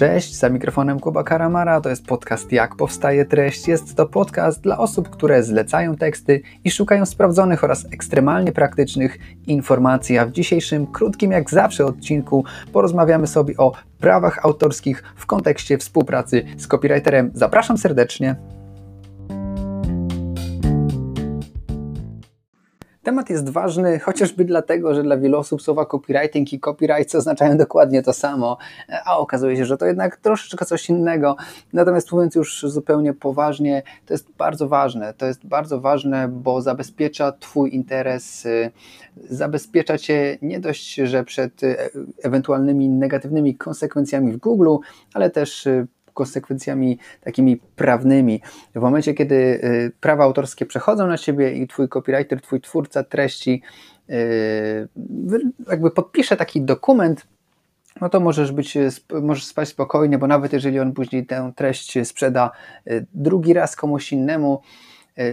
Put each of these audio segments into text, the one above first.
Cześć, za mikrofonem Kuba Karamara, to jest podcast Jak powstaje treść. Jest to podcast dla osób, które zlecają teksty i szukają sprawdzonych oraz ekstremalnie praktycznych informacji. A w dzisiejszym krótkim jak zawsze odcinku porozmawiamy sobie o prawach autorskich w kontekście współpracy z copywriterem. Zapraszam serdecznie. Temat jest ważny chociażby dlatego, że dla wielu osób słowa copywriting i copyright oznaczają dokładnie to samo, a okazuje się, że to jednak troszeczkę coś innego. Natomiast mówiąc już zupełnie poważnie, to jest bardzo ważne. To jest bardzo ważne, bo zabezpiecza Twój interes, y, zabezpiecza Cię nie dość, że przed y, ewentualnymi negatywnymi konsekwencjami w Google, ale też y, konsekwencjami takimi prawnymi. W momencie, kiedy y, prawa autorskie przechodzą na ciebie i twój copywriter, twój twórca treści y, jakby podpisze taki dokument, no to możesz być, możesz spać spokojnie, bo nawet jeżeli on później tę treść sprzeda y, drugi raz komuś innemu,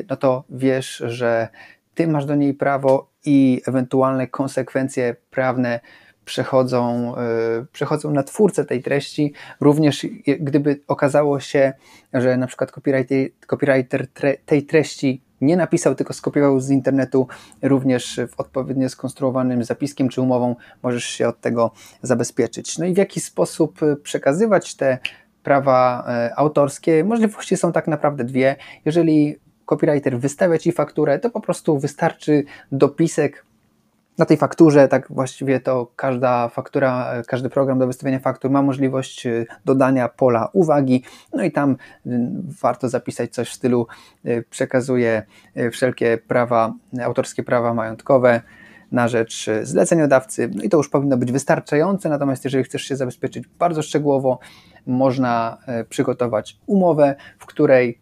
no to wiesz, że ty masz do niej prawo i ewentualne konsekwencje prawne przechodzą, e, przechodzą na twórcę tej treści. Również gdyby okazało się, że na przykład copywriter, copywriter tej treści nie napisał, tylko skopiował z internetu, również w odpowiednio skonstruowanym zapiskiem czy umową możesz się od tego zabezpieczyć. No i w jaki sposób przekazywać te prawa e, autorskie? Możliwości są tak naprawdę dwie. Jeżeli copywriter wystawia Ci fakturę, to po prostu wystarczy dopisek na tej fakturze, tak właściwie to każda faktura, każdy program do wystawiania faktur ma możliwość y, dodania pola uwagi, no i tam y, warto zapisać coś w stylu y, przekazuje wszelkie prawa, autorskie prawa majątkowe na rzecz zleceniodawcy, no i to już powinno być wystarczające, natomiast jeżeli chcesz się zabezpieczyć bardzo szczegółowo, można przygotować umowę, w której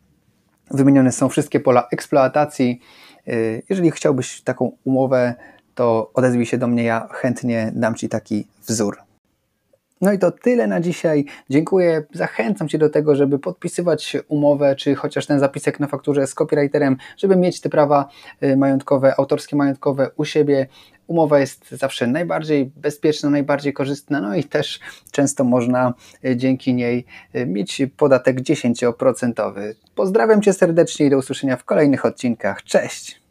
wymienione są wszystkie pola eksploatacji. Jeżeli chciałbyś taką umowę to odezwij się do mnie, ja chętnie dam Ci taki wzór. No i to tyle na dzisiaj. Dziękuję. Zachęcam Cię do tego, żeby podpisywać umowę, czy chociaż ten zapisek na fakturze z copywriterem, żeby mieć te prawa y, majątkowe, autorskie majątkowe u siebie. Umowa jest zawsze najbardziej bezpieczna, najbardziej korzystna, no i też często można y, dzięki niej y, mieć podatek 10%. Pozdrawiam Cię serdecznie i do usłyszenia w kolejnych odcinkach. Cześć!